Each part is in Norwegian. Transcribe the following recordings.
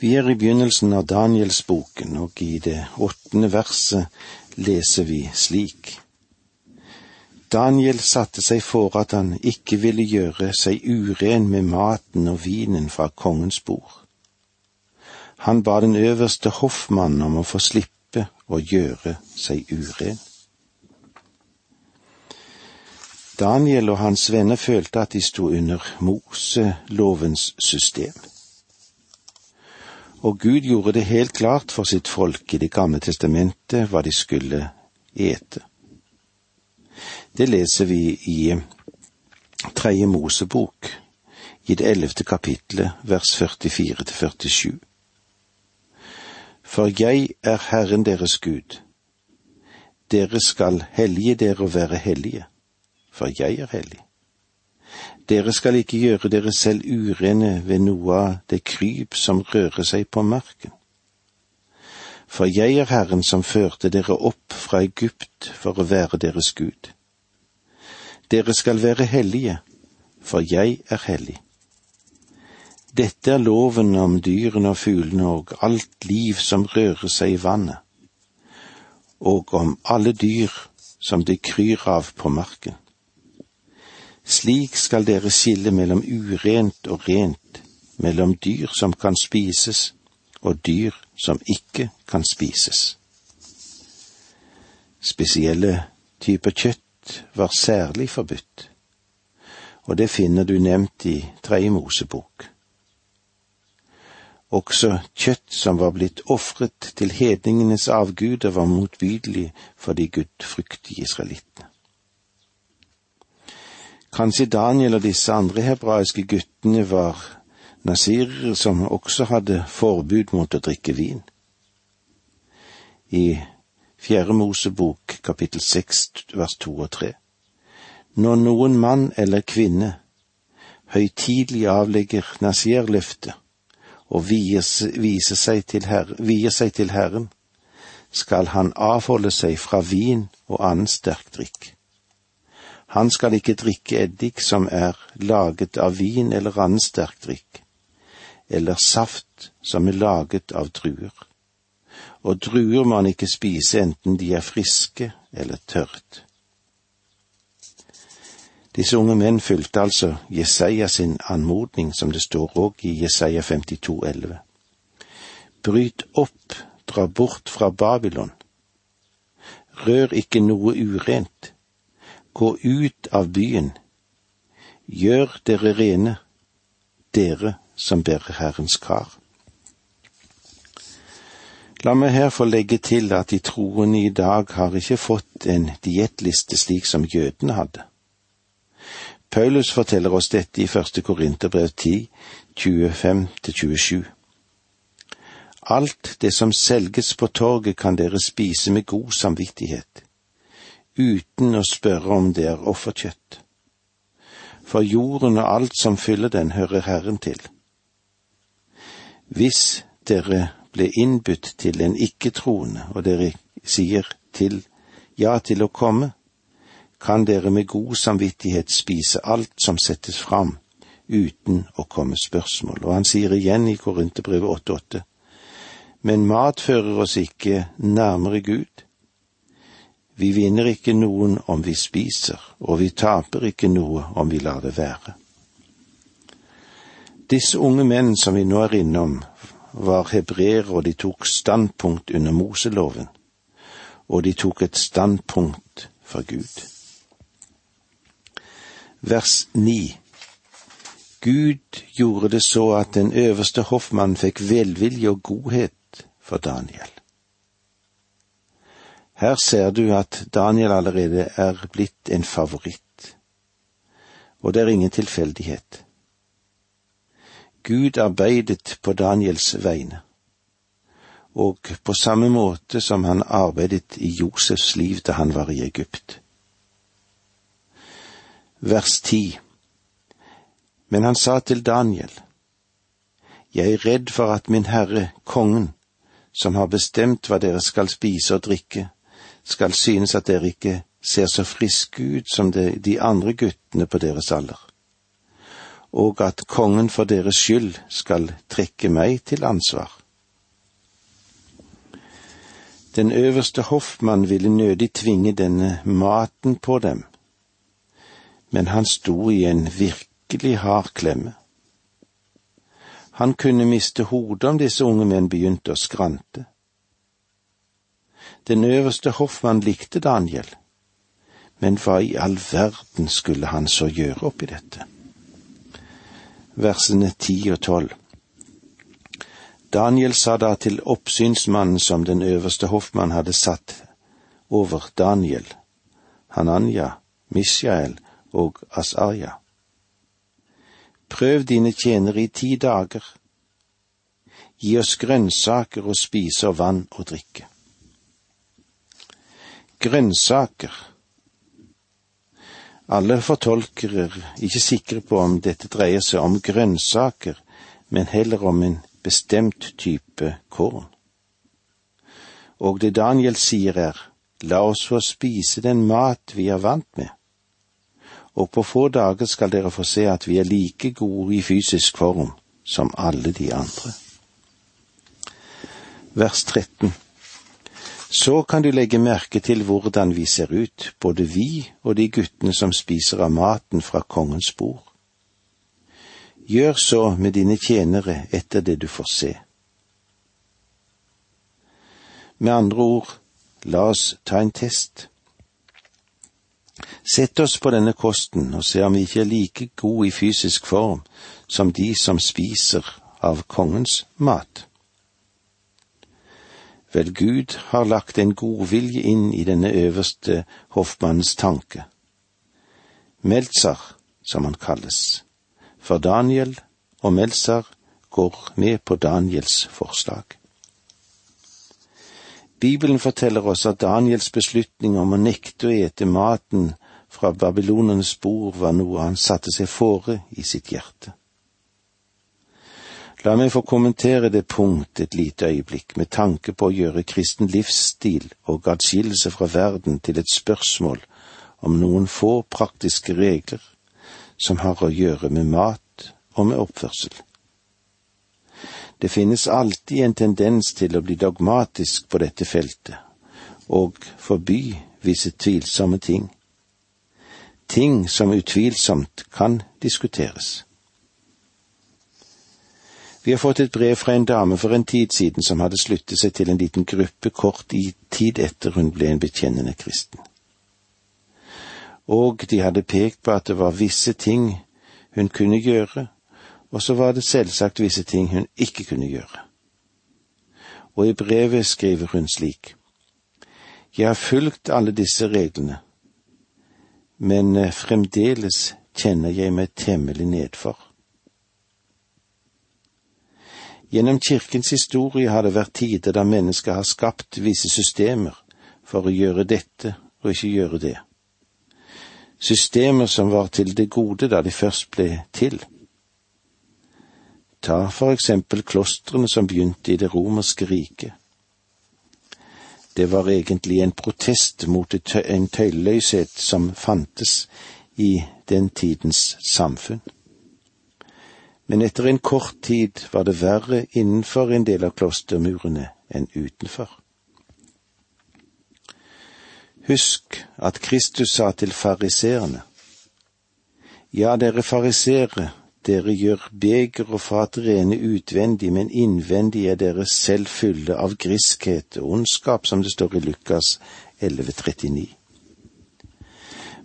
Vi er i begynnelsen av Danielsboken, og i det åttende verset leser vi slik. Daniel satte seg for at han ikke ville gjøre seg uren med maten og vinen fra kongens bord. Han ba den øverste hoffmannen om å få slippe å gjøre seg uren. Daniel og hans venner følte at de sto under Moselovens system og Gud gjorde det helt klart for sitt folk i Det gamle testamentet hva de skulle ete. Det leser vi i Tredje Mosebok, i det ellevte kapitlet, vers 44 til 47. For jeg er Herren deres Gud. Dere skal hellige dere og være hellige, for jeg er hellig. Dere skal ikke gjøre dere selv urene ved noe av det kryp som rører seg på marken. For jeg er Herren som førte dere opp fra Egypt for å være deres Gud. Dere skal være hellige, for jeg er hellig. Dette er loven om dyrene og fuglene og alt liv som rører seg i vannet, og om alle dyr som det kryr av på marken. Slik skal dere skille mellom urent og rent, mellom dyr som kan spises og dyr som ikke kan spises. Spesielle typer kjøtt var særlig forbudt, og det finner du nevnt i Tredje Mosebok. Også kjøtt som var blitt ofret til hedningenes avguder, var motbydelig for de gudfryktige israelittene. Kanskje Daniel og disse andre hebraiske guttene var nazirer som også hadde forbud mot å drikke vin. I Fjerde Mosebok kapittel seks vers to og tre. Når noen mann eller kvinne høytidelig avlegger nazierløftet og vier, seg herre, vier seg til Herren, skal han avholde seg fra vin og annen sterk drikk. Han skal ikke drikke eddik som er laget av vin eller annen sterk drikk, eller saft som er laget av druer. Og druer må han ikke spise enten de er friske eller tørt. Disse unge menn fulgte altså Jesaja sin anmodning, som det står òg i Jesaja 52, 11. Bryt opp, dra bort fra Babylon. Rør ikke noe urent Gå ut av byen, gjør dere rene, dere som bærer Herrens kar. La meg her få legge til at de troende i dag har ikke fått en diettliste slik som jødene hadde. Paulus forteller oss dette i første Korinterbrev 10, 25-27. Alt det som selges på torget kan dere spise med god samvittighet uten å spørre om det er offerkjøtt. For jorden og alt som fyller den, hører Herren til. Hvis dere ble innbudt til en ikke-troende, og dere sier til ja til å komme, kan dere med god samvittighet spise alt som settes fram, uten å komme spørsmål. Og han sier igjen i Korinterbrevet 8,8, men mat fører oss ikke nærmere Gud, vi vinner ikke noen om vi spiser, og vi taper ikke noe om vi lar det være. Disse unge menn som vi nå er innom, var hebreere, og de tok standpunkt under Moseloven, og de tok et standpunkt for Gud. Vers ni Gud gjorde det så at den øverste hoffmann fikk velvilje og godhet for Daniel. Her ser du at Daniel allerede er blitt en favoritt, og det er ingen tilfeldighet. Gud arbeidet på Daniels vegne, og på samme måte som han arbeidet i Josefs liv da han var i Egypt. Vers ti Men han sa til Daniel, Jeg er redd for at min Herre, kongen, som har bestemt hva dere skal spise og drikke, skal synes at dere ikke ser så friske ut som de, andre guttene på deres alder. og at kongen for deres skyld skal trekke meg til ansvar. Den øverste hoffmann ville nødig tvinge denne maten på dem, men han sto i en virkelig hard klemme. Han kunne miste hodet om disse unge menn begynte å skrante. Den øverste hoffmann likte Daniel, men hva i all verden skulle han så gjøre oppi dette? Versene ti og tolv. Daniel sa da til oppsynsmannen som den øverste hoffmann hadde satt over Daniel, Hananya, Mishael og Asarja. Prøv dine tjenere i ti dager. Gi oss grønnsaker å spise og vann å drikke. Grønnsaker. Alle fortolkere er ikke sikre på om dette dreier seg om grønnsaker, men heller om en bestemt type korn. Og det Daniel sier er, la oss få spise den mat vi er vant med, og på få dager skal dere få se at vi er like gode i fysisk form som alle de andre. Vers 13 Så kan du legge merke til hvordan vi ser ut, både vi og de guttene som spiser av maten fra kongens bord. Gjør så med dine tjenere etter det du får se. Med andre ord, la oss ta en test. Sett oss på denne kosten og se om vi ikke er like gode i fysisk form som de som spiser av kongens mat. Vel, Gud har lagt en godvilje inn i denne øverste hoffmannens tanke. Meltzer, som han kalles for Daniel og Melsar går med på Daniels forslag. Bibelen forteller oss at Daniels beslutning om å nekte å ete maten fra babylonernes bord var noe han satte seg fore i sitt hjerte. La meg få kommentere det punkt et lite øyeblikk med tanke på å gjøre kristen livsstil og atskillelse fra verden til et spørsmål om noen få praktiske regler som har å gjøre med mat og med oppførsel. Det finnes alltid en tendens til å bli dogmatisk på dette feltet og forby visse tvilsomme ting, ting som utvilsomt kan diskuteres. Vi har fått et brev fra en dame for en tid siden som hadde sluttet seg til en liten gruppe kort i tid etter hun ble en bekjennende kristen og de hadde pekt på at det var visse ting hun kunne gjøre, og så var det selvsagt visse ting hun ikke kunne gjøre. Og i brevet skriver hun slik. Jeg har fulgt alle disse reglene, men fremdeles kjenner jeg meg temmelig nedfor. Gjennom kirkens historie har det vært tider da mennesker har skapt visse systemer for å gjøre dette og ikke gjøre det systemer som var til det gode da de først ble til. Ta for eksempel klostrene som begynte i det romerske riket. Det var egentlig en protest mot en tøyløshet som fantes i den tidens samfunn. Men etter en kort tid var det verre innenfor en del av klostermurene enn utenfor. Husk at Kristus sa til fariseerne, Ja, dere fariseere, dere gjør beger og fat rene utvendig, men innvendig er dere selv fulle av griskhet og ondskap, som det står i Lukas 11,39.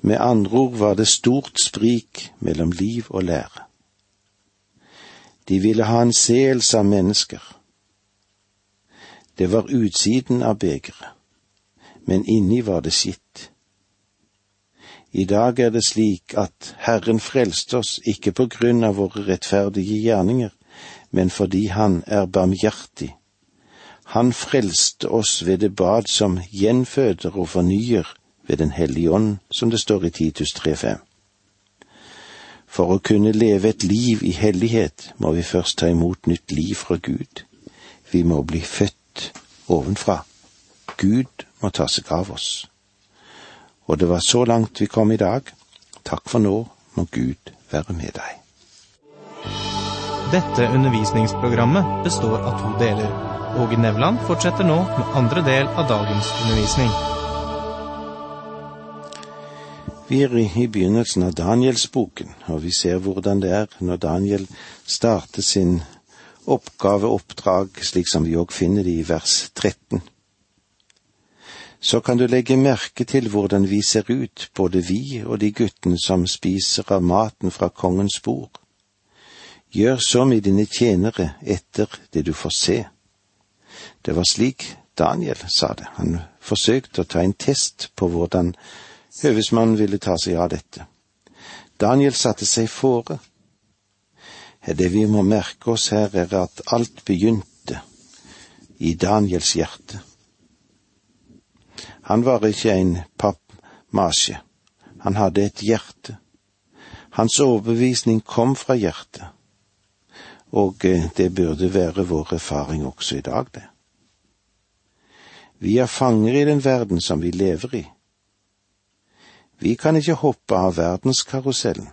Med andre ord var det stort sprik mellom liv og lære. De ville ha en sel, av mennesker. Det var utsiden av begeret men inni var det skitt. I dag er det slik at Herren frelste oss ikke på grunn av våre rettferdige gjerninger, men fordi Han er barmhjertig. Han frelste oss ved det bad som gjenføder og fornyer ved Den hellige ånd, som det står i Titus 3.5. For å kunne leve et liv i hellighet må vi først ta imot nytt liv fra Gud. Vi må bli født ovenfra. Gud må ta seg av oss. Og det var så langt vi kom i dag. Takk for nå, må Gud være med deg. Dette undervisningsprogrammet består av to deler. Åge Nevland fortsetter nå med andre del av dagens undervisning. Vi er i begynnelsen av Danielsboken, og vi ser hvordan det er når Daniel starter sin oppgaveoppdrag, slik som vi òg finner det i vers 13. Så kan du legge merke til hvordan vi ser ut, både vi og de guttene som spiser av maten fra kongens bord. Gjør så med dine tjenere etter det du får se. Det var slik Daniel sa det. Han forsøkte å ta en test på hvordan høvesmannen ville ta seg av dette. Daniel satte seg fore. Det vi må merke oss her, er at alt begynte i Daniels hjerte. Han var ikke en pappmasje. Han hadde et hjerte. Hans overbevisning kom fra hjertet og eh, det burde være vår erfaring også i dag, det. Vi er fanger i den verden som vi lever i. Vi kan ikke hoppe av verdenskarusellen.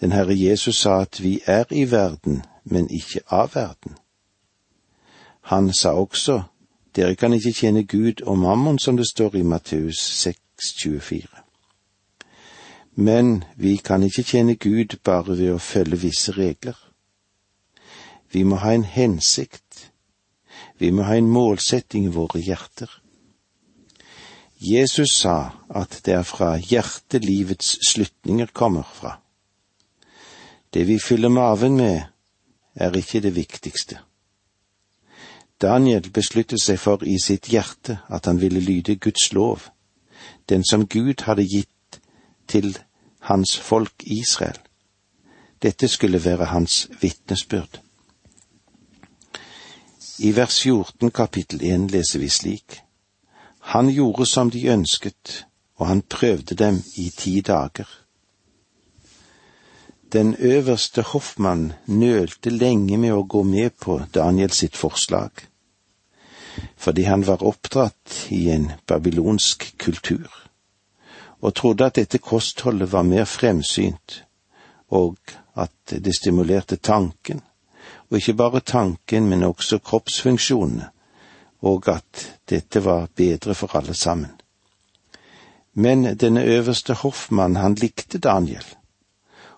Den Herre Jesus sa at vi er i verden, men ikke av verden. Han sa også, dere kan ikke tjene Gud og mammon, som det står i Matteus 6, 24. Men vi kan ikke tjene Gud bare ved å følge visse regler. Vi må ha en hensikt. Vi må ha en målsetting i våre hjerter. Jesus sa at det er fra hjertet livets slutninger kommer fra. Det vi fyller maven med, er ikke det viktigste. Daniel besluttet seg for i sitt hjerte at han ville lyde Guds lov, den som Gud hadde gitt til hans folk Israel. Dette skulle være hans vitnesbyrd. I vers 14 kapittel 1 leser vi slik. Han gjorde som de ønsket, og han prøvde dem i ti dager. Den øverste hoffmann nølte lenge med å gå med på Daniel sitt forslag, fordi han var oppdratt i en babylonsk kultur og trodde at dette kostholdet var mer fremsynt, og at det stimulerte tanken, og ikke bare tanken, men også kroppsfunksjonene, og at dette var bedre for alle sammen. Men denne øverste hoffmann, han likte Daniel,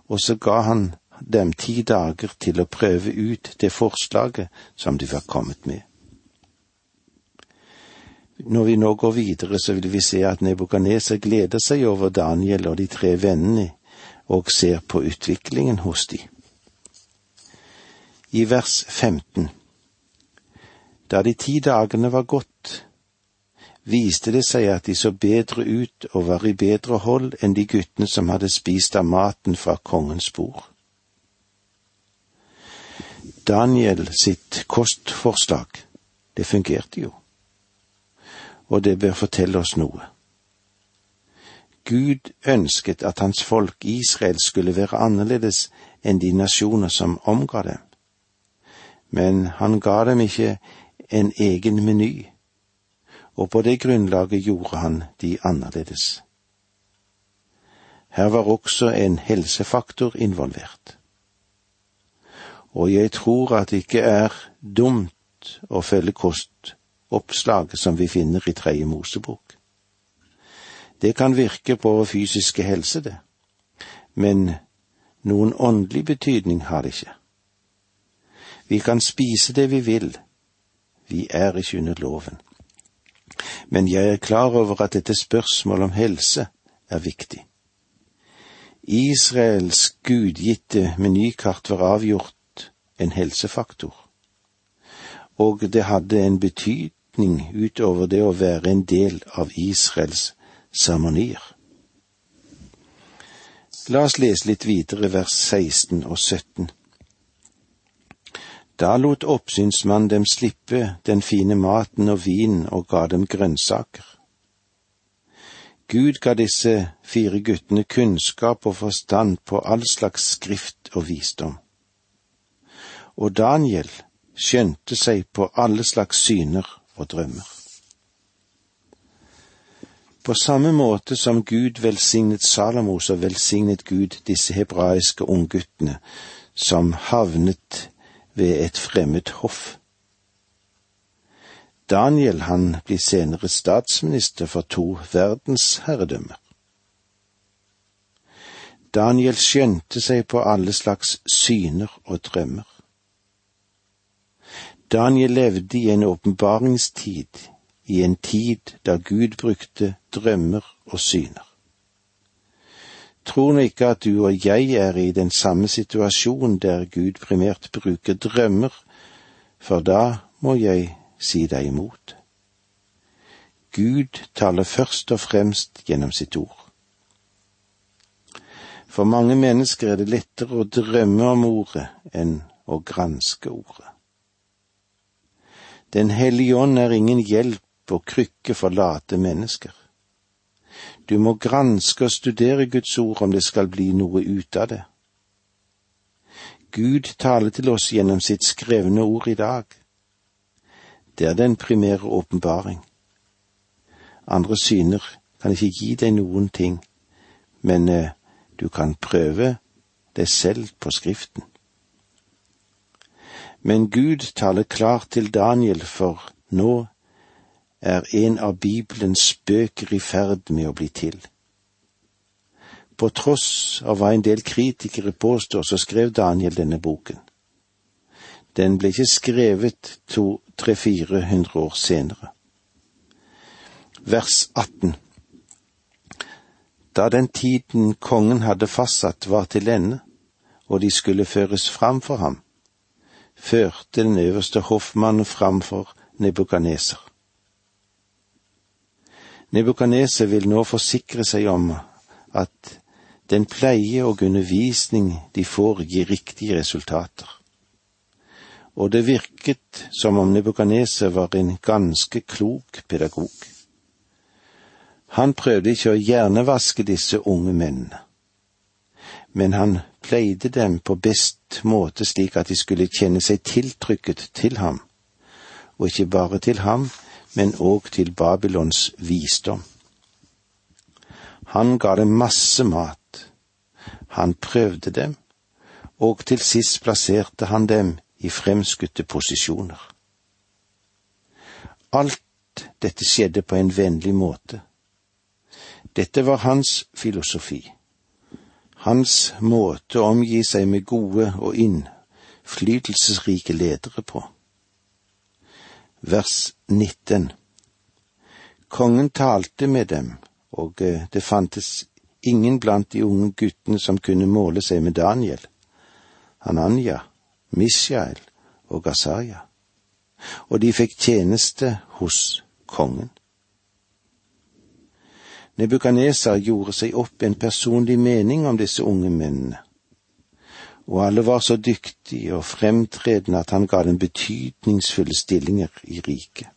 og så ga han dem ti dager til å prøve ut det forslaget som de var kommet med. Når vi nå går videre, så vil vi se at Nebukadneser gleder seg over Daniel og de tre vennene, og ser på utviklingen hos de. I vers 15 Da de ti dagene var gått, viste det seg at de så bedre ut og var i bedre hold enn de guttene som hadde spist av maten fra kongens bord. Daniel sitt kostforslag, det fungerte jo og det bør fortelle oss noe. Gud ønsket at hans folk Israel skulle være annerledes enn de nasjoner som omga dem, men han ga dem ikke en egen meny, og på det grunnlaget gjorde han de annerledes. Her var også en helsefaktor involvert. Og jeg tror at det ikke er dumt å følge kost oppslaget som vi finner i Tredje Mosebok. Det kan virke på vår fysiske helse, det, men noen åndelig betydning har det ikke. Vi kan spise det vi vil, vi er ikke under loven. Men jeg er klar over at dette spørsmålet om helse er viktig. Israels gudgitte menykart var avgjort en helsefaktor, og det hadde en betydning utover det å være en del av Israels seremonier. La oss lese litt videre vers 16 og 17. Da lot oppsynsmannen dem slippe den fine maten og vinen og ga dem grønnsaker. Gud ga disse fire guttene kunnskap og forstand på all slags skrift og visdom. Og Daniel skjønte seg på alle slags syner og drømmer. På samme måte som Gud velsignet Salomo, så velsignet Gud disse hebraiske ungguttene, som havnet ved et fremmed hoff. Daniel han blir senere statsminister for to verdensherredømmer. Daniel skjønte seg på alle slags syner og drømmer. Daniel levde i en åpenbaringstid, i en tid da Gud brukte drømmer og syner. Tror nå ikke at du og jeg er i den samme situasjon der Gud primært bruker drømmer, for da må jeg si deg imot. Gud taler først og fremst gjennom sitt ord. For mange mennesker er det lettere å drømme om ordet enn å granske ordet. Den hellige ånd er ingen hjelp og krykke for late mennesker. Du må granske og studere Guds ord om det skal bli noe ut av det. Gud taler til oss gjennom sitt skrevne ord i dag. Det er den primære åpenbaring. Andre syner kan ikke gi deg noen ting, men eh, du kan prøve deg selv på Skriften. Men Gud taler klart til Daniel, for nå er en av Bibelens bøker i ferd med å bli til. På tross av hva en del kritikere påstår, så skrev Daniel denne boken. Den ble ikke skrevet to, tre-fire hundre år senere. Vers 18 Da den tiden kongen hadde fastsatt var til ende, og de skulle føres fram for ham, førte den øverste hoffmannen fram for Nebukadneser. Nebukadneser vil nå forsikre seg om at den pleie og undervisning de får, gir riktige resultater. Og det virket som om Nebukadneser var en ganske klok pedagog. Han prøvde ikke å hjernevaske disse unge mennene, men han pleide dem på best måte slik at de skulle kjenne seg tiltrykket til ham, og ikke bare til ham, men òg til Babylons visdom. Han ga dem masse mat, han prøvde dem, og til sist plasserte han dem i fremskutte posisjoner. Alt dette skjedde på en vennlig måte. Dette var hans filosofi, hans måte å omgi seg med gode og innflytelsesrike ledere på vers 19. Kongen talte med dem, og eh, det fantes ingen blant de unge guttene som kunne måle seg med Daniel, Hananya, Mishael og Gasaja, og de fikk tjeneste hos kongen. Nebukaneser gjorde seg opp en personlig mening om disse unge mennene og alle var så dyktige og fremtredende at han ga dem betydningsfulle stillinger i riket.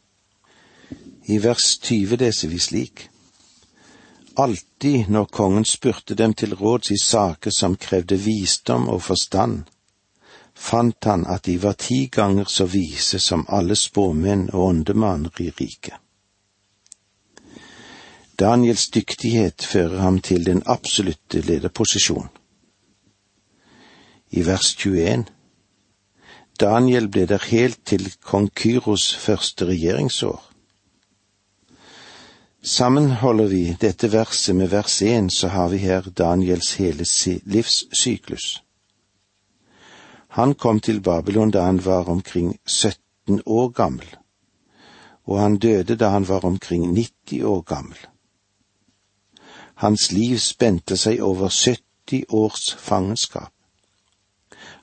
I vers 20 leser vi slik. Alltid når kongen spurte dem til råds i saker som krevde visdom og forstand, fant han at de var ti ganger så vise som alle spåmenn og åndemanere i riket. Daniels dyktighet fører ham til den absolutte lederposisjon i vers 21. Daniel ble der helt til kong Kyros første regjeringsår. Sammenholder vi dette verset med vers 1, så har vi her Daniels hele livssyklus. Han kom til Babylon da han var omkring 17 år gammel, og han døde da han var omkring 90 år gammel. Hans liv spente seg over 70 års fangenskap.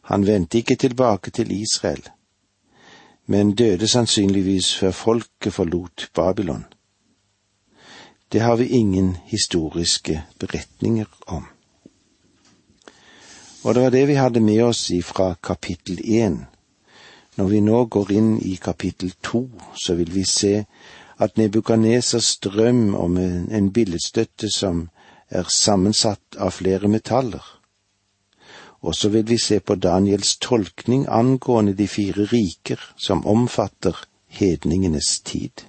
Han vendte ikke tilbake til Israel, men døde sannsynligvis før folket forlot Babylon. Det har vi ingen historiske beretninger om. Og det var det vi hadde med oss fra kapittel én. Når vi nå går inn i kapittel to, så vil vi se at Nebukadnesers drøm om en billedstøtte som er sammensatt av flere metaller, og så vil vi se på Daniels tolkning angående de fire riker som omfatter hedningenes tid.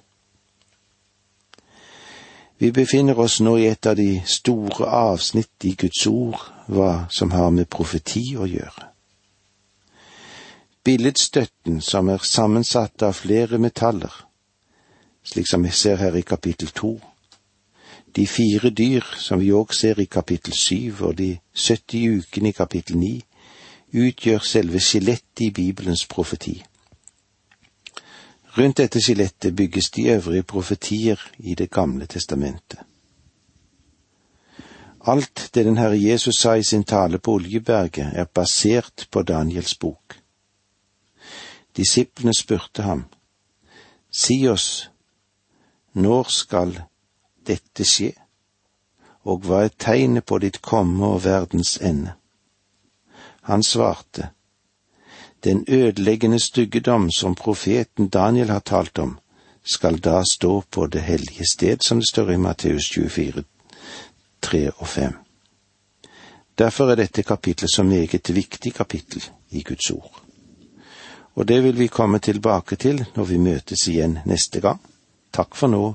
Vi befinner oss nå i et av de store avsnitt i Guds ord, hva som har med profeti å gjøre. Billedstøtten som er sammensatt av flere metaller, slik som vi ser her i kapittel to. De fire dyr som vi òg ser i kapittel syv, og de 70 ukene i kapittel ni, utgjør selve skjelettet i Bibelens profeti. Rundt dette skjelettet bygges de øvrige profetier i Det gamle testamentet. Alt det den Herre Jesus sa i sin tale på Oljeberget, er basert på Daniels bok. Disiplene spurte ham, Si oss, når skal dette skje, og hva er tegnet på ditt komme og verdens ende? Han svarte, Den ødeleggende styggedom som profeten Daniel har talt om, skal da stå på det hellige sted, som det står i Matteus 24, 3 og 5. Derfor er dette kapitlet så meget viktig kapittel i Guds ord. Og det vil vi komme tilbake til når vi møtes igjen neste gang. Takk for nå,